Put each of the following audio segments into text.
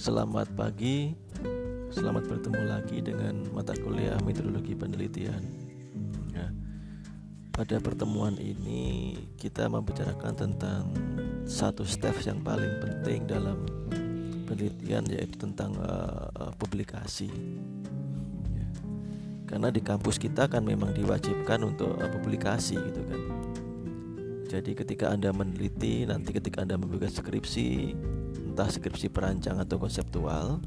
selamat pagi. Selamat bertemu lagi dengan mata kuliah metodologi penelitian. Ya. Pada pertemuan ini kita membicarakan tentang satu step yang paling penting dalam penelitian yaitu tentang uh, publikasi. Ya. Karena di kampus kita kan memang diwajibkan untuk uh, publikasi gitu kan. Jadi ketika Anda meneliti, nanti ketika Anda membuat skripsi, entah skripsi perancang atau konseptual,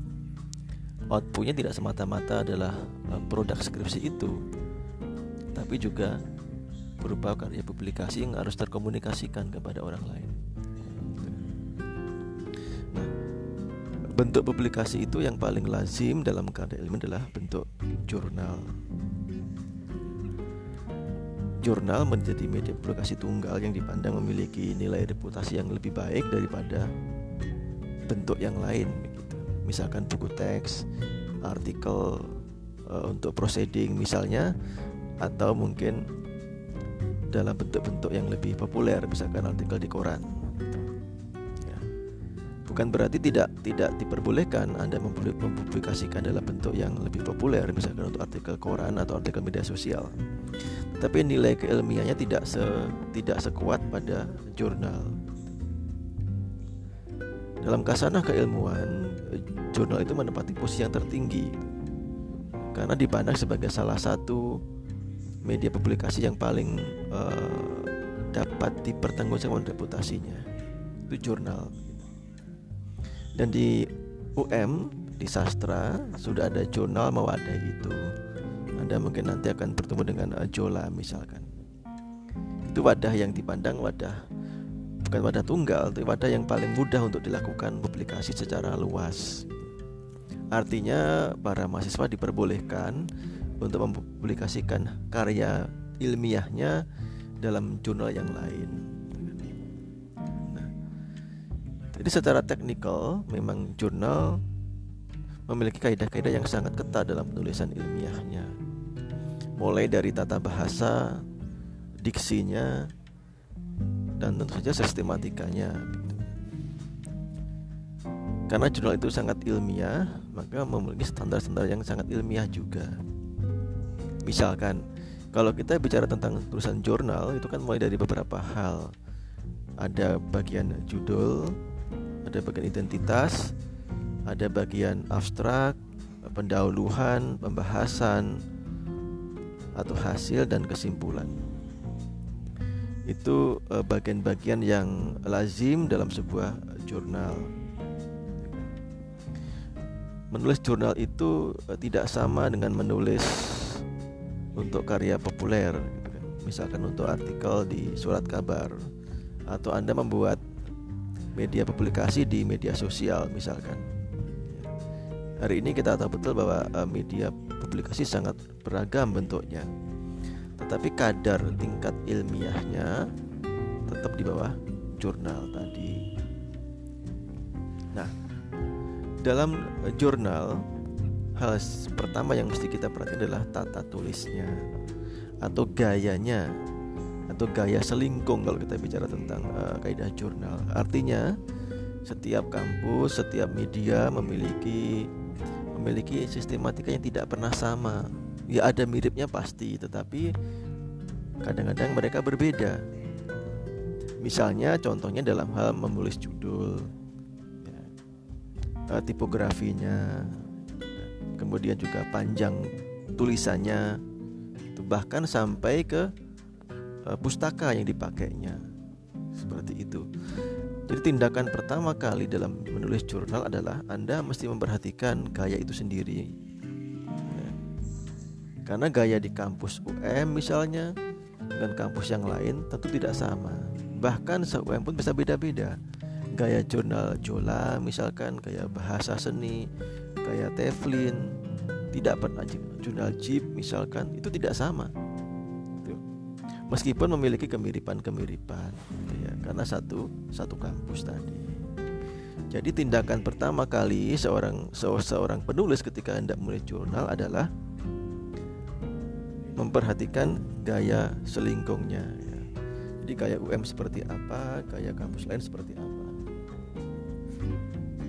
outputnya tidak semata-mata adalah eh, produk skripsi itu, tapi juga berupa karya publikasi yang harus terkomunikasikan kepada orang lain. Nah, bentuk publikasi itu yang paling lazim dalam karya ilmu adalah bentuk jurnal jurnal menjadi media publikasi tunggal yang dipandang memiliki nilai reputasi yang lebih baik daripada bentuk yang lain gitu. Misalkan buku teks, artikel uh, untuk proceeding misalnya atau mungkin dalam bentuk-bentuk yang lebih populer misalkan artikel di koran gitu. ya. bukan berarti tidak tidak diperbolehkan anda mempublikasikan dalam bentuk yang lebih populer misalkan untuk artikel koran atau artikel media sosial tapi nilai keilmiahnya tidak se tidak sekuat pada jurnal. Dalam kasanah keilmuan, jurnal itu menempati posisi yang tertinggi karena dipandang sebagai salah satu media publikasi yang paling uh, dapat dipertanggungjawabkan reputasinya. Itu jurnal. Dan di UM di sastra sudah ada jurnal mewadai itu anda mungkin nanti akan bertemu dengan uh, Jola misalkan. Itu wadah yang dipandang wadah bukan wadah tunggal, tapi wadah yang paling mudah untuk dilakukan publikasi secara luas. Artinya para mahasiswa diperbolehkan untuk mempublikasikan karya ilmiahnya dalam jurnal yang lain. Nah, jadi secara teknikal memang jurnal memiliki kaidah-kaidah yang sangat ketat dalam penulisan ilmiahnya mulai dari tata bahasa, diksinya, dan tentu saja sistematikanya. Karena jurnal itu sangat ilmiah, maka memiliki standar-standar yang sangat ilmiah juga. Misalkan, kalau kita bicara tentang tulisan jurnal, itu kan mulai dari beberapa hal. Ada bagian judul, ada bagian identitas, ada bagian abstrak, pendahuluan, pembahasan, atau hasil dan kesimpulan. Itu eh, bagian-bagian yang lazim dalam sebuah jurnal. Menulis jurnal itu eh, tidak sama dengan menulis untuk karya populer, gitu kan. misalkan untuk artikel di surat kabar, atau Anda membuat media publikasi di media sosial, misalkan. Hari ini kita tahu betul bahwa eh, media publikasi sangat beragam bentuknya. Tetapi kadar tingkat ilmiahnya tetap di bawah jurnal tadi. Nah, dalam jurnal hal pertama yang mesti kita perhatikan adalah tata tulisnya atau gayanya atau gaya selingkung kalau kita bicara tentang uh, kaidah jurnal. Artinya setiap kampus, setiap media memiliki memiliki sistematika yang tidak pernah sama. Ya ada miripnya pasti, tetapi kadang-kadang mereka berbeda. Misalnya contohnya dalam hal menulis judul, ya, eh, tipografinya, kemudian juga panjang tulisannya, bahkan sampai ke uh, pustaka yang dipakainya, seperti itu. Jadi tindakan pertama kali dalam menulis jurnal adalah Anda mesti memperhatikan gaya itu sendiri. Karena gaya di kampus UM misalnya dengan kampus yang lain tentu tidak sama. Bahkan se-UM pun bisa beda-beda. Gaya jurnal Jola misalkan, gaya bahasa seni, gaya Teflin, tidak pernah jurnal Jeep misalkan itu tidak sama meskipun memiliki kemiripan-kemiripan gitu ya karena satu satu kampus tadi. Jadi tindakan pertama kali seorang seorang penulis ketika hendak menulis jurnal adalah memperhatikan gaya selingkungnya. Ya. Jadi gaya UM seperti apa, gaya kampus lain seperti apa.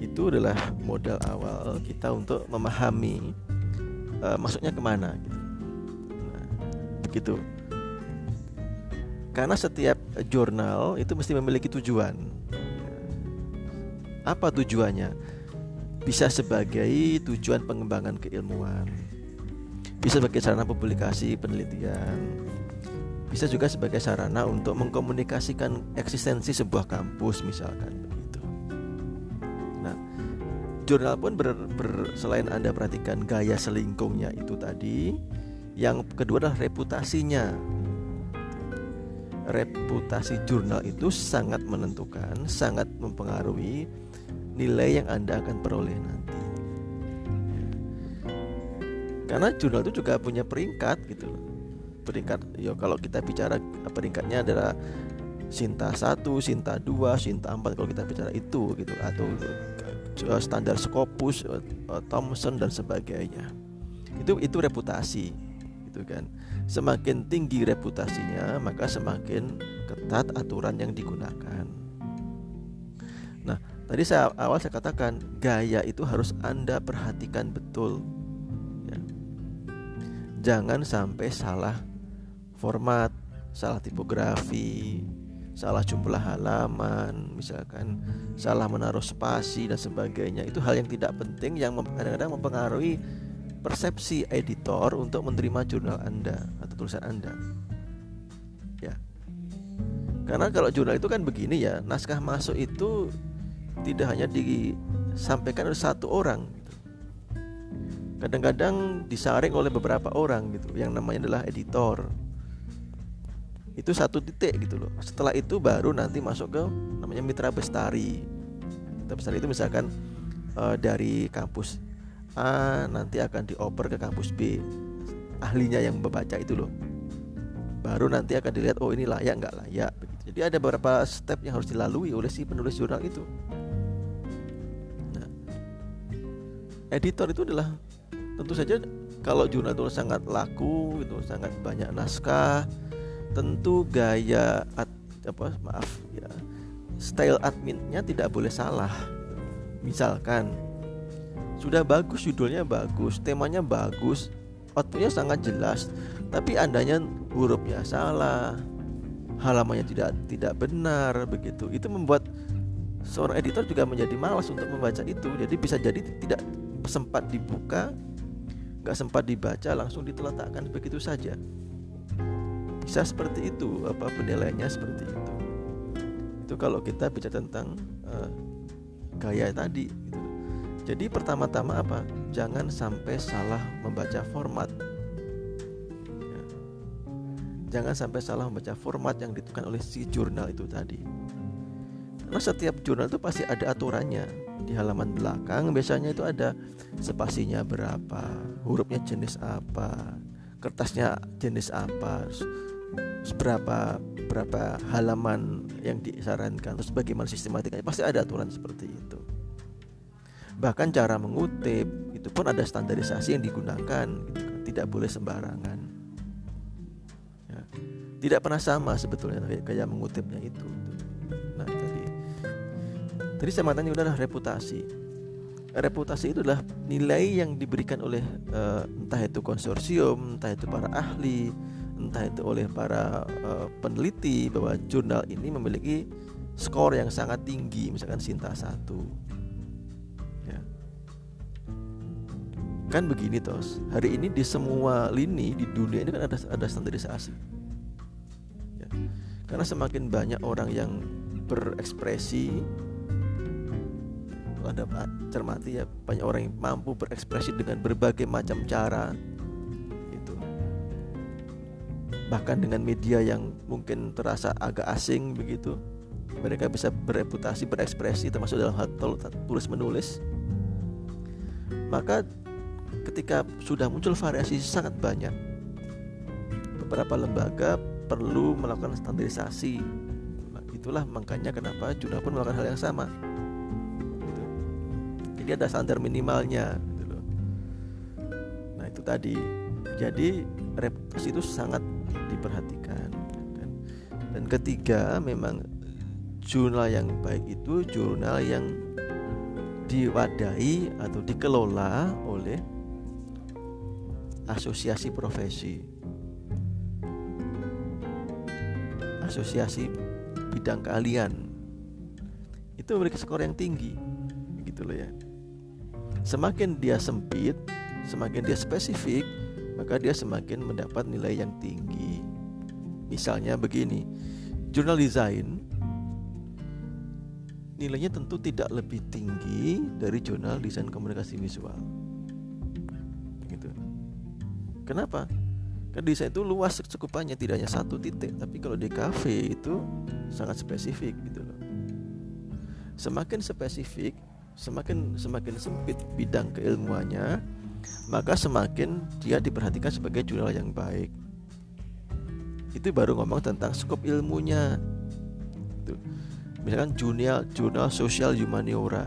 itu adalah modal awal kita untuk memahami uh, masuknya ke mana gitu. Nah, begitu karena setiap jurnal itu mesti memiliki tujuan apa tujuannya bisa sebagai tujuan pengembangan keilmuan bisa sebagai sarana publikasi penelitian bisa juga sebagai sarana untuk mengkomunikasikan eksistensi sebuah kampus misalkan begitu. Nah, jurnal pun ber, ber, selain anda perhatikan gaya selingkungnya itu tadi, yang kedua adalah reputasinya. Reputasi jurnal itu sangat menentukan, sangat mempengaruhi nilai yang anda akan peroleh nanti. Karena jurnal itu juga punya peringkat gitu loh peringkat ya kalau kita bicara peringkatnya adalah Sinta 1, Sinta 2, Sinta 4 kalau kita bicara itu gitu atau uh, standar Scopus, uh, Thomson dan sebagainya. Itu itu reputasi gitu kan. Semakin tinggi reputasinya, maka semakin ketat aturan yang digunakan. Nah, tadi saya awal saya katakan gaya itu harus Anda perhatikan betul. Jangan sampai salah format, salah tipografi, salah jumlah halaman, misalkan salah menaruh spasi dan sebagainya. Itu hal yang tidak penting yang kadang-kadang mempengaruhi persepsi editor untuk menerima jurnal Anda atau tulisan Anda. Ya. Karena kalau jurnal itu kan begini ya, naskah masuk itu tidak hanya disampaikan oleh satu orang. Kadang-kadang disaring oleh beberapa orang gitu, yang namanya adalah editor. Itu satu titik gitu loh. Setelah itu baru nanti masuk ke namanya mitra bestari. Mitra bestari itu misalkan uh, dari kampus A nanti akan dioper ke kampus B. Ahlinya yang membaca itu loh. Baru nanti akan dilihat oh ini layak nggak layak begitu. Jadi ada beberapa step yang harus dilalui oleh si penulis jurnal itu. Nah, editor itu adalah tentu saja kalau jurnal sangat laku itu sangat banyak naskah tentu gaya ad, apa maaf ya style adminnya tidak boleh salah. Misalkan sudah bagus judulnya bagus temanya bagus outputnya sangat jelas tapi andanya hurufnya salah halamannya tidak tidak benar begitu. Itu membuat seorang editor juga menjadi malas untuk membaca itu. Jadi bisa jadi tidak sempat dibuka nggak sempat dibaca langsung diteletakkan begitu saja. Bisa seperti itu apa penilaiannya seperti itu. Itu kalau kita bicara tentang uh, gaya tadi gitu. jadi pertama-tama apa? Jangan sampai salah membaca format. Ya. jangan sampai salah membaca format yang ditentukan oleh si jurnal itu tadi karena setiap jurnal itu pasti ada aturannya. Di halaman belakang biasanya itu ada spasinya berapa hurufnya jenis apa kertasnya jenis apa seberapa berapa halaman yang disarankan terus bagaimana sistematikanya. Pasti ada aturan seperti itu. Bahkan cara mengutip itu pun ada standarisasi yang digunakan gitu kan. tidak boleh sembarangan. Ya. tidak pernah sama sebetulnya kayak mengutipnya itu tadi tadi saya matanya udahlah reputasi reputasi itu adalah nilai yang diberikan oleh uh, entah itu konsorsium entah itu para ahli entah itu oleh para uh, peneliti bahwa jurnal ini memiliki skor yang sangat tinggi misalkan Sinta 1 ya. kan begini tos hari ini di semua lini di dunia ini kan ada ada standarisasi ya. karena semakin banyak orang yang berekspresi ada cermati ya banyak orang yang mampu berekspresi dengan berbagai macam cara bahkan dengan media yang mungkin terasa agak asing begitu mereka bisa bereputasi berekspresi termasuk dalam hal tulis menulis. Maka ketika sudah muncul variasi sangat banyak beberapa lembaga perlu melakukan standarisasi. Nah, itulah makanya kenapa jurnal pun melakukan hal yang sama. Jadi ada standar minimalnya gitu nah itu tadi. Jadi reputasi itu sangat diperhatikan kan. dan ketiga memang jurnal yang baik itu jurnal yang diwadahi atau dikelola oleh asosiasi profesi. Asosiasi bidang keahlian. Itu memiliki skor yang tinggi gitu loh ya semakin dia sempit semakin dia spesifik maka dia semakin mendapat nilai yang tinggi. Misalnya begini jurnal desain nilainya tentu tidak lebih tinggi dari jurnal desain komunikasi visual. Gitu. Kenapa? Karena desain itu luas cukupannya tidak hanya satu titik tapi kalau di cafe itu sangat spesifik gitu loh. Semakin spesifik semakin semakin sempit bidang keilmuannya maka semakin dia diperhatikan sebagai jurnal yang baik. Itu baru ngomong tentang skop ilmunya. Tuh. misalkan jurnal jurnal sosial humaniora.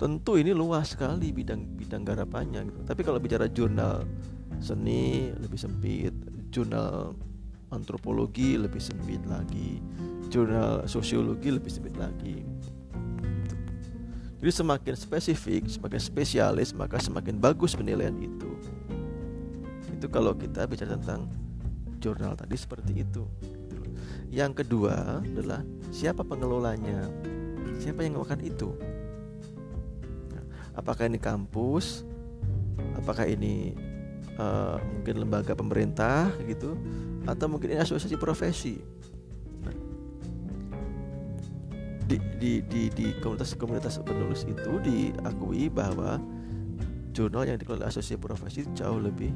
Tentu ini luas sekali bidang bidang garapannya gitu. tapi kalau bicara jurnal seni lebih sempit. Jurnal antropologi lebih sempit lagi. Jurnal sosiologi lebih sempit lagi jadi semakin spesifik semakin spesialis maka semakin bagus penilaian itu. Itu kalau kita bicara tentang jurnal tadi seperti itu. Yang kedua adalah siapa pengelolanya? Siapa yang melakukan itu? Apakah ini kampus? Apakah ini uh, mungkin lembaga pemerintah gitu? Atau mungkin ini asosiasi profesi di, di, di, di komunitas-komunitas penulis itu diakui bahwa jurnal yang dikelola asosiasi profesi jauh lebih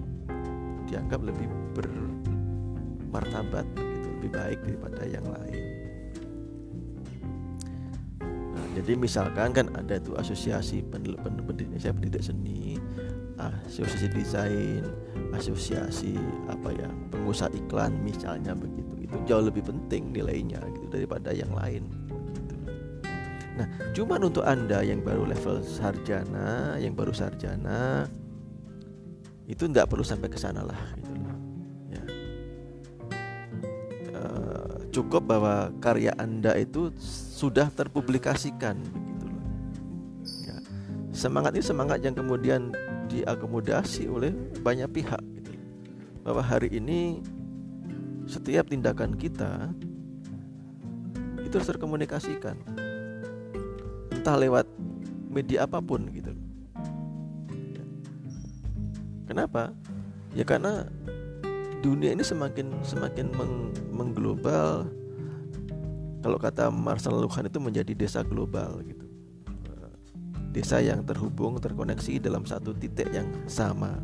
dianggap lebih bermartabat gitu, lebih baik daripada yang lain. Nah, jadi misalkan kan ada tuh asosiasi pendidik, pendidik, pendidik seni, asosiasi desain, asosiasi apa ya pengusaha iklan misalnya begitu itu jauh lebih penting nilainya gitu daripada yang lain. Gitu. Nah, cuman untuk anda yang baru level sarjana, yang baru sarjana itu tidak perlu sampai ke sana lah gitu loh. Ya. E, cukup bahwa karya anda itu sudah terpublikasikan begitu loh. Ya. Semangat ini semangat yang kemudian diakomodasi oleh banyak pihak gitu. bahwa hari ini setiap tindakan kita itu harus terkomunikasikan entah lewat media apa pun gitu kenapa ya karena dunia ini semakin semakin meng, mengglobal kalau kata Marcel Luhan itu menjadi desa global gitu desa yang terhubung terkoneksi dalam satu titik yang sama.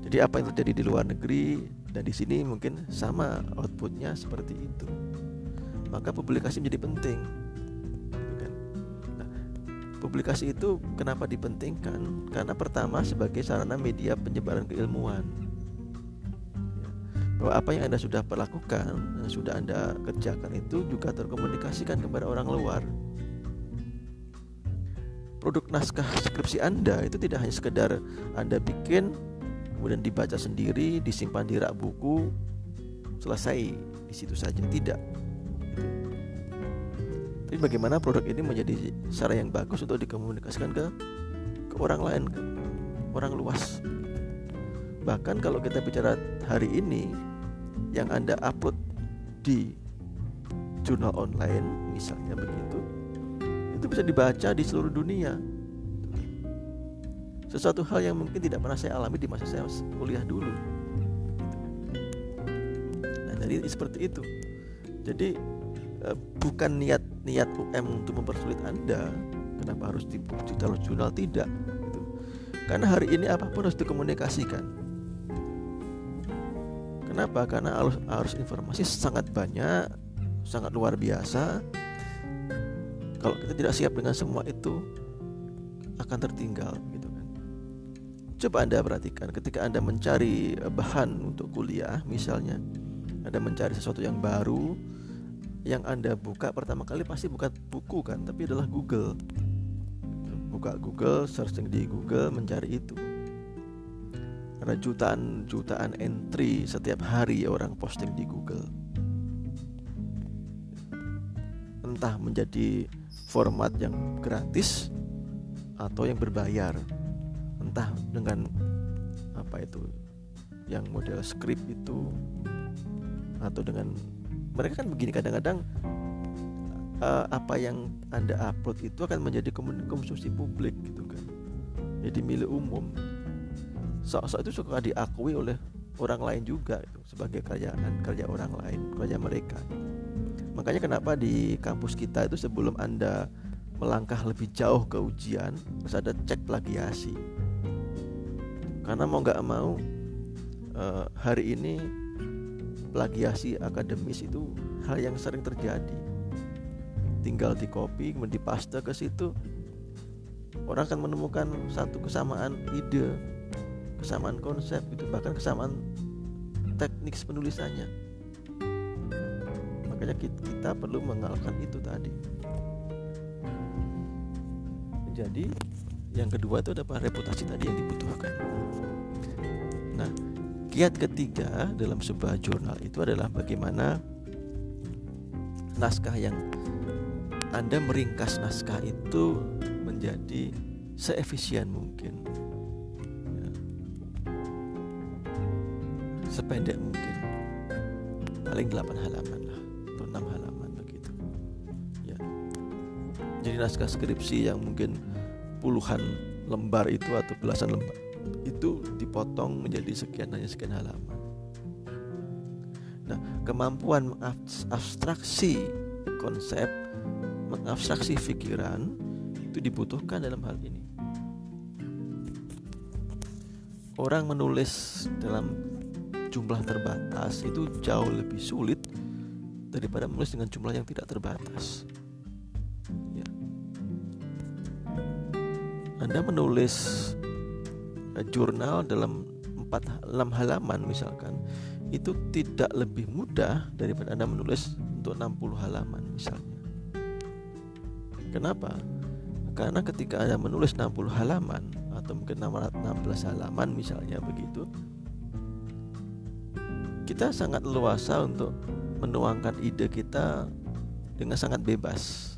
Jadi apa yang terjadi di luar negeri dan di sini mungkin sama outputnya seperti itu. Maka publikasi menjadi penting. Publikasi itu kenapa dipentingkan? Karena pertama sebagai sarana media penyebaran keilmuan. Bahwa apa yang Anda sudah perlakukan, yang sudah Anda kerjakan itu juga terkomunikasikan kepada orang luar produk naskah skripsi Anda itu tidak hanya sekedar Anda bikin kemudian dibaca sendiri, disimpan di rak buku, selesai di situ saja. Tidak. Tapi bagaimana produk ini menjadi cara yang bagus untuk dikomunikasikan ke ke orang lain, ke orang luas. Bahkan kalau kita bicara hari ini yang Anda upload di jurnal online misalnya begitu itu bisa dibaca di seluruh dunia. Sesuatu hal yang mungkin tidak pernah saya alami di masa saya kuliah dulu. Nah jadi seperti itu. Jadi eh, bukan niat niat UM untuk mempersulit anda kenapa harus ditaruh jurnal tidak? Gitu. karena hari ini apa pun harus dikomunikasikan. Kenapa? Karena arus arus informasi sangat banyak sangat luar biasa. Kalau kita tidak siap dengan semua itu akan tertinggal gitu kan. Coba anda perhatikan ketika anda mencari bahan untuk kuliah misalnya anda mencari sesuatu yang baru yang anda buka pertama kali pasti bukan buku kan tapi adalah Google. Buka Google searching di Google mencari itu. Ada jutaan jutaan entry setiap hari orang posting di Google. Entah menjadi format yang gratis atau yang berbayar. Entah dengan apa itu yang model script itu atau dengan mereka kan begini kadang-kadang uh, apa yang anda upload itu akan menjadi konsumsi publik gitu kan. Jadi milik umum. Sok-sok itu suka diakui oleh orang lain juga gitu, sebagai kerjaan kerja orang lain kerja mereka. Makanya kenapa di kampus kita itu sebelum anda melangkah lebih jauh ke ujian harus ada cek plagiasi. Karena mau nggak mau uh, hari ini plagiasi akademis itu hal yang sering terjadi. Tinggal di copy kemudian dipaste ke situ orang akan menemukan satu kesamaan ide kesamaan konsep itu bahkan kesamaan teknik penulisannya. Makanya kita perlu mengalahkan itu tadi. Jadi yang kedua itu adalah reputasi tadi yang dibutuhkan. Nah kiat ketiga dalam sebuah jurnal itu adalah bagaimana naskah yang anda meringkas naskah itu menjadi seefisien mungkin. Ya. sependek mungkin. Paling 8 halaman lah atau 6 halaman begitu. Ya. Jadi naskah skripsi yang mungkin puluhan lembar itu atau belasan lembar itu dipotong menjadi sekian hanya sekian halaman nah kemampuan abstraksi konsep mengabstraksi pikiran itu dibutuhkan dalam hal ini. Orang menulis dalam jumlah terbatas itu jauh lebih sulit daripada menulis dengan jumlah yang tidak terbatas. Ya. Anda menulis jurnal dalam 4 6 halaman misalkan itu tidak lebih mudah daripada Anda menulis untuk 60 halaman misalnya. Kenapa? Karena ketika Anda menulis 60 halaman atau mungkin 16 halaman misalnya begitu, kita sangat luasa untuk menuangkan ide kita dengan sangat bebas.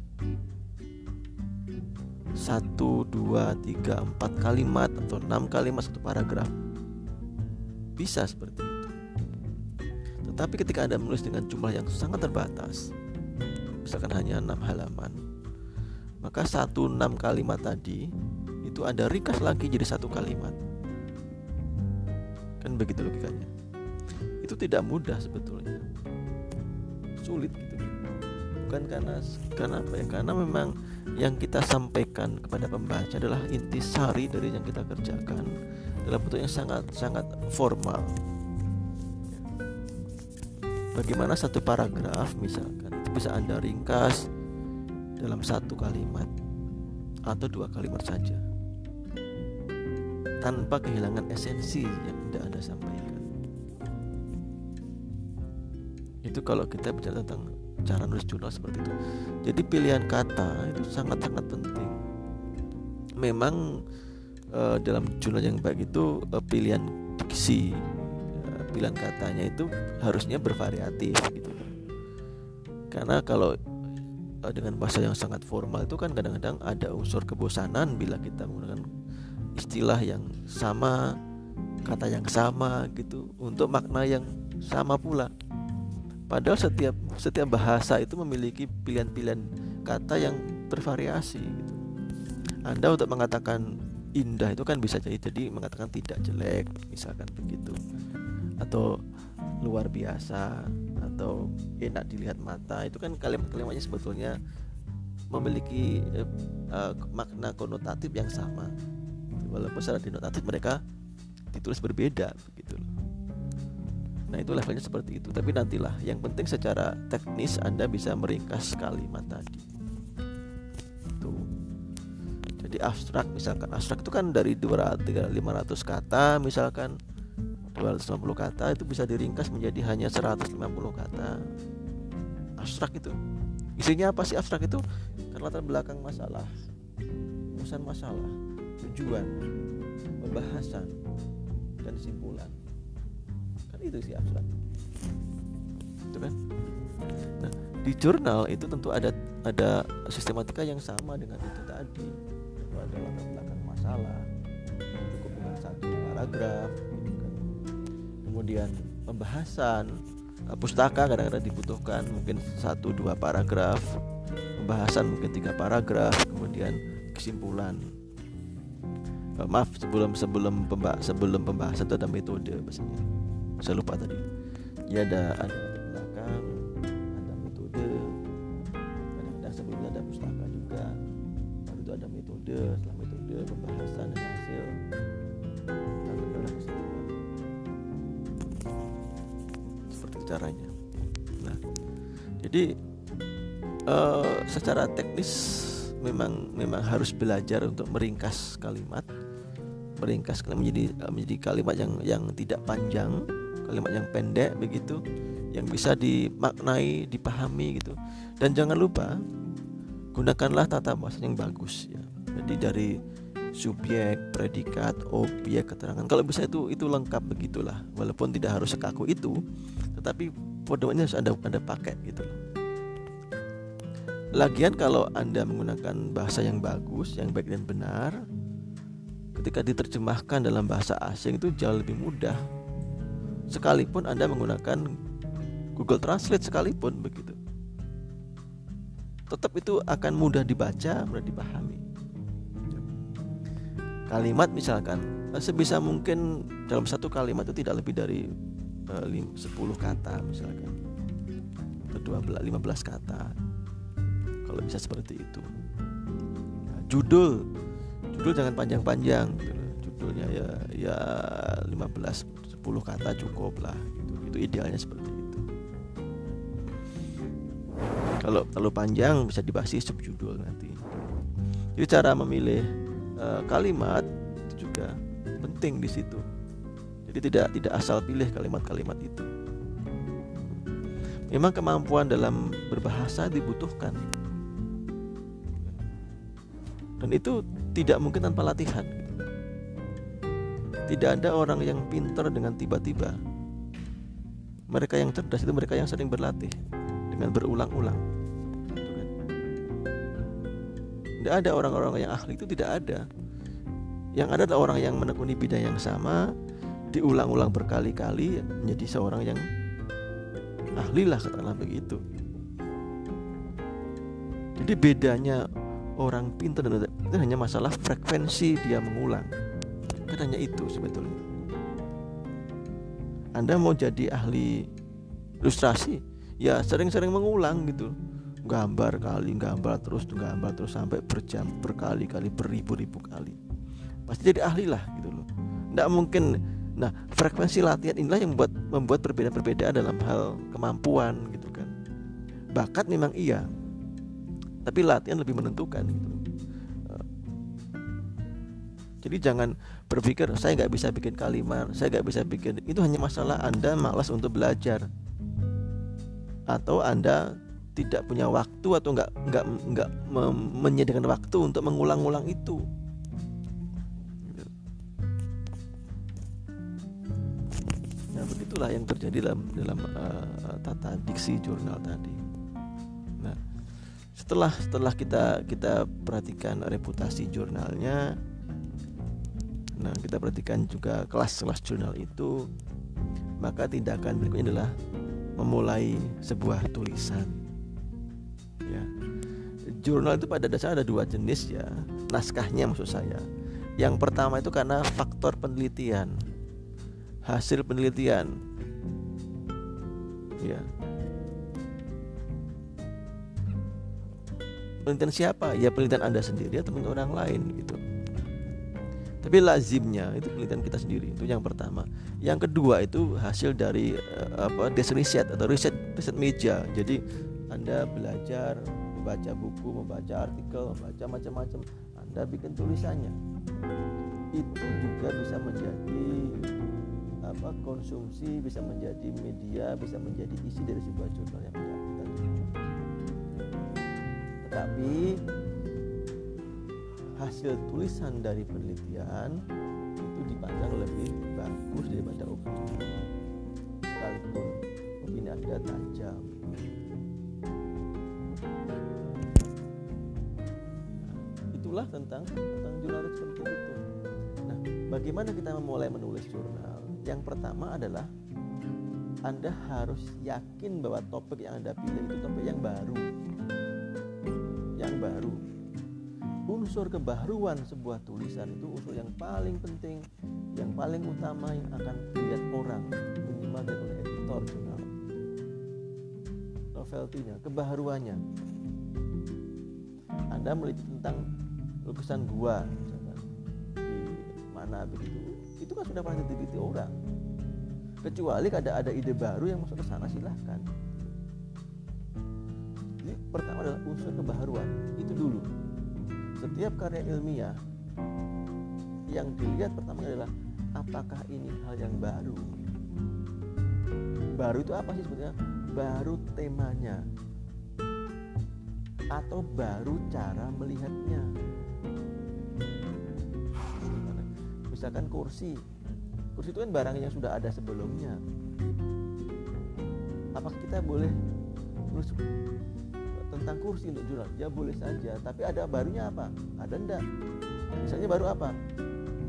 Satu, dua, tiga, empat kalimat atau enam kalimat satu paragraf bisa seperti itu. Tetapi ketika Anda menulis dengan jumlah yang sangat terbatas, misalkan hanya enam halaman, maka satu enam kalimat tadi itu Anda ringkas lagi jadi satu kalimat. Kan begitu logikanya. Itu tidak mudah sebetulnya. Sulit gitu. Bukan karena karena apa ya? Karena memang yang kita sampaikan kepada pembaca adalah inti sari dari yang kita kerjakan dalam bentuk yang sangat sangat formal. Bagaimana satu paragraf misalkan bisa Anda ringkas dalam satu kalimat atau dua kalimat saja tanpa kehilangan esensi yang tidak Anda sampaikan. Itu kalau kita bicara tentang cara nulis jurnal seperti itu. Jadi pilihan kata itu sangat-sangat penting. Memang uh, dalam jurnal yang baik itu uh, pilihan diksi, uh, pilihan katanya itu harusnya bervariatif gitu. Karena kalau Eh, dengan bahasa yang sangat formal itu kan kadang-kadang ada unsur kebosanan bila kita menggunakan istilah yang sama, kata yang sama gitu untuk makna yang sama pula. Padahal setiap setiap bahasa itu memiliki pilihan-pilihan kata yang bervariasi gitu. Anda untuk mengatakan indah itu kan bisa jadi jadi mengatakan tidak jelek misalkan begitu atau luar biasa atau enak dilihat mata itu kan kalimat-kalimatnya sebetulnya memiliki eh, uh, makna konotatif yang sama walaupun secara denotatif mereka ditulis berbeda begitu loh. Nah itu levelnya seperti itu. Tapi nantilah yang penting secara teknis Anda bisa meringkas kalimat tadi. Tuh. Jadi abstrak misalkan. Abstrak itu kan dari 200 500 kata misalkan 250 kata itu bisa diringkas menjadi hanya 150 kata. Abstrak itu. Isinya apa sih abstrak itu? Karena latar belakang masalah urusan masalah tujuan pembahasan dan simpulan itu sih abstrak. Itu kan? Nah di jurnal itu tentu ada ada sistematika yang sama dengan itu tadi. Itu ada latar belakang masalah cukup dengan satu paragraf gitu kemudian pembahasan uh, pustaka kadang-kadang dibutuhkan mungkin satu dua paragraf pembahasan mungkin tiga paragraf kemudian kesimpulan. Uh, maaf sebelum sebelum pemba sebelum pembahasan itu ada metode biasanya saya lupa tadi. Ya ada ada belakang ada metode. Kadang-kadang sebelumnya ada pustaka juga. Lalu itu ada metode setelah metode pembahasan dan hasil. Lalu ada kesimpulan seperti caranya. Nah jadi uh, secara teknis memang memang harus belajar untuk meringkas kalimat. Meringkas menjadi menjadi kalimat yang yang tidak panjang kalimat yang pendek begitu yang bisa dimaknai dipahami gitu. Dan jangan lupa gunakanlah tata bahasa yang bagus ya. Jadi dari subjek predikat objek keterangan. Kalau bisa itu itu lengkap begitulah. Walaupun tidak harus sekaku itu tetapi podonya harus ada ada pakai gitu. Lagian kalau Anda menggunakan bahasa yang bagus, yang baik dan benar, ketika diterjemahkan dalam bahasa asing itu jauh lebih mudah. Sekalipun Anda menggunakan Google Translate sekalipun begitu. Tetap itu akan mudah dibaca, mudah dipahami. Kalimat misalkan sebisa mungkin dalam satu kalimat itu tidak lebih dari 10 kata misalkan. Atau 12 15 kata kalau bisa seperti itu nah, judul judul jangan panjang-panjang gitu judulnya ya ya 15 10 kata cukup lah gitu. Itu idealnya seperti itu. Kalau terlalu panjang bisa dibahas subjudul nanti. Jadi cara memilih uh, kalimat itu juga penting di situ. Jadi tidak tidak asal pilih kalimat-kalimat itu. Memang kemampuan dalam berbahasa dibutuhkan. Dan itu tidak mungkin tanpa latihan tidak ada orang yang pintar dengan tiba-tiba. Mereka yang cerdas itu mereka yang sering berlatih dengan berulang-ulang. Gitu kan. tidak ada orang-orang yang ahli itu tidak ada. Yang ada adalah orang yang menekuni bidang yang sama diulang-ulang berkali-kali menjadi seorang yang ahli lah katakanlah begitu. Jadi bedanya orang pintar dan itu hanya masalah frekuensi dia mengulang kan hanya itu sebetulnya. Anda mau jadi ahli ilustrasi? Ya sering-sering mengulang gitu. Gambar kali gambar terus gambar terus sampai berjam berkali-kali beribu-ribu kali. Pasti jadi ahli lah gitu loh. Tidak mungkin. Nah frekuensi latihan inilah yang membuat membuat perbedaan-perbedaan dalam hal kemampuan gitu kan. Bakat memang iya tapi latihan lebih menentukan gitu jadi jangan berpikir saya nggak bisa bikin kalimat saya nggak bisa bikin. Itu hanya masalah anda malas untuk belajar. Atau anda tidak punya waktu atau nggak nggak nggak menyediakan waktu untuk mengulang-ulang itu. Nah begitulah yang terjadi dalam dalam uh, tata diksi jurnal tadi. Nah setelah setelah kita kita perhatikan reputasi jurnalnya nah kita perhatikan juga kelas-kelas jurnal itu maka tindakan berikutnya adalah memulai sebuah tulisan. Ya. Jurnal itu pada dasarnya ada dua jenis ya. Naskahnya maksud saya. Yang pertama itu karena faktor penelitian hasil penelitian. Ya. Penelitian siapa? Ya penelitian anda sendiri atau penelitian orang lain gitu tapi lazimnya itu penelitian kita sendiri itu yang pertama. Yang kedua itu hasil dari uh, apa desk riset atau riset riset meja jadi anda belajar membaca buku membaca artikel membaca macam-macam anda bikin tulisannya. Itu juga bisa menjadi apa konsumsi bisa menjadi media bisa menjadi isi dari sebuah jurnal yang kita tetapi hasil tulisan dari penelitian itu dipandang lebih bagus daripada opini sekalipun opini anda tajam itulah tentang tentang jurnal seperti itu nah bagaimana kita memulai menulis jurnal yang pertama adalah anda harus yakin bahwa topik yang Anda pilih itu topik yang baru. Yang baru. Unsur kebaruan sebuah tulisan itu unsur yang paling penting, yang paling utama yang akan dilihat orang, minimal dari oleh editor jurnal. Novelty-nya, kebaharuannya. Anda meliti tentang lukisan gua, misalkan, di mana begitu, itu kan sudah pernah diteliti orang kecuali ada ada ide baru yang masuk ke sana silahkan ini pertama adalah unsur kebaharuan itu dulu setiap karya ilmiah yang dilihat pertama adalah apakah ini hal yang baru? Baru itu apa sih sebenarnya baru temanya. Atau baru cara melihatnya. Misalkan kursi. Kursi itu kan barang yang sudah ada sebelumnya. Apakah kita boleh menulis tentang kursi untuk jurnal ya boleh saja. Tapi ada barunya apa? Ada enggak misalnya baru apa?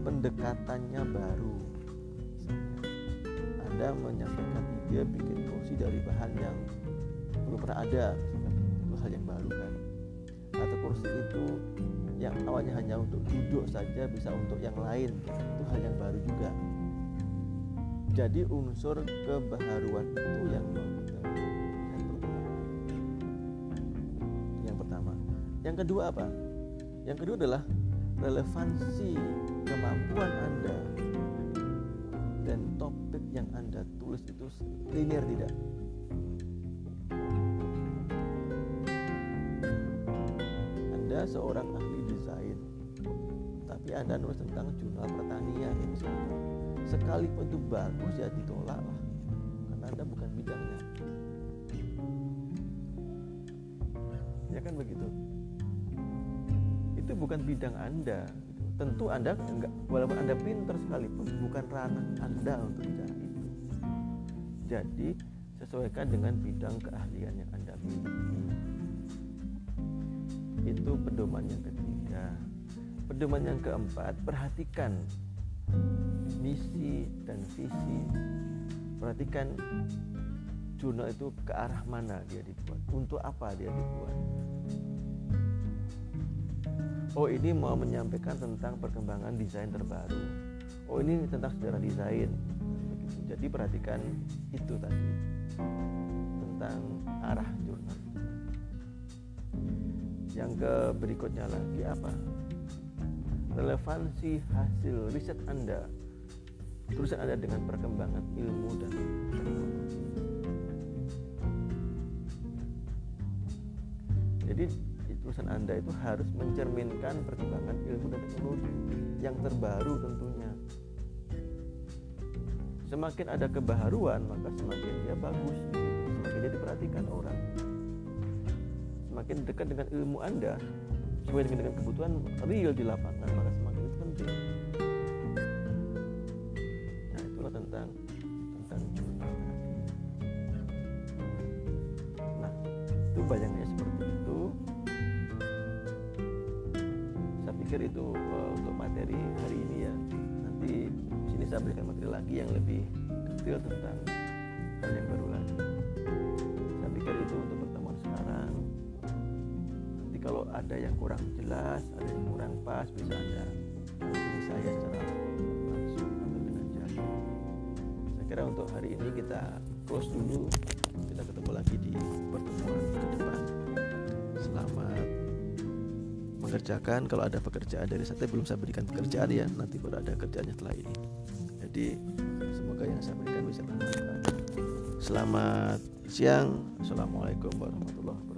Pendekatannya baru. Misalnya anda menyampaikan ide bikin kursi dari bahan yang belum pernah ada. Itu hal yang baru kan? Atau kursi itu yang awalnya hanya untuk duduk saja bisa untuk yang lain. Itu hal yang baru juga. Jadi unsur kebaharuan itu yang mau kita yang kedua apa? Yang kedua adalah relevansi kemampuan anda dan topik yang anda tulis itu linear tidak? Anda seorang ahli desain tapi anda nulis tentang jurnal pertanian misalnya sekalipun itu bagus ya ditolak lah. Karena anda bukan bidangnya. Ya kan begitu? itu bukan bidang anda gitu. tentu anda enggak walaupun anda pinter sekalipun bukan ranah anda untuk bicara itu. Jadi sesuaikan dengan bidang keahlian yang anda miliki. Itu pedoman yang ketiga. Pedoman yang keempat perhatikan misi dan visi. Perhatikan jurnal itu ke arah mana dia dibuat untuk apa dia dibuat oh ini mau menyampaikan tentang perkembangan desain terbaru. Oh ini tentang sejarah desain. Jadi perhatikan itu tadi. Tentang arah jurnal. Yang ke berikutnya lagi apa? Relevansi hasil riset Anda. Tulisan Anda dengan perkembangan ilmu dan teknologi. Jadi tulisan Anda itu harus mencerminkan perkembangan ilmu dan teknologi yang terbaru tentunya. Semakin ada kebaharuan, maka semakin dia bagus, semakin dia diperhatikan orang. Semakin dekat dengan ilmu Anda, sesuai dengan, kebutuhan real di lapangan maka semakin itu penting nah itulah tentang tentang nah itu bayangnya seperti pikir itu uh, untuk materi hari ini ya. Nanti di sini saya berikan materi lagi yang lebih detail tentang hal yang baru lagi. Saya pikir itu untuk kalau ada yang kurang jelas ada yang kurang pas bisa anda hubungi saya secara langsung atau dengan jari saya kira untuk hari ini kita close dulu mengerjakan kalau ada pekerjaan dari saya belum saya berikan pekerjaan ya. Nanti baru ada kerjanya setelah ini. Jadi semoga yang saya berikan bisa bermanfaat. Selamat siang. Assalamualaikum warahmatullahi wabarakatuh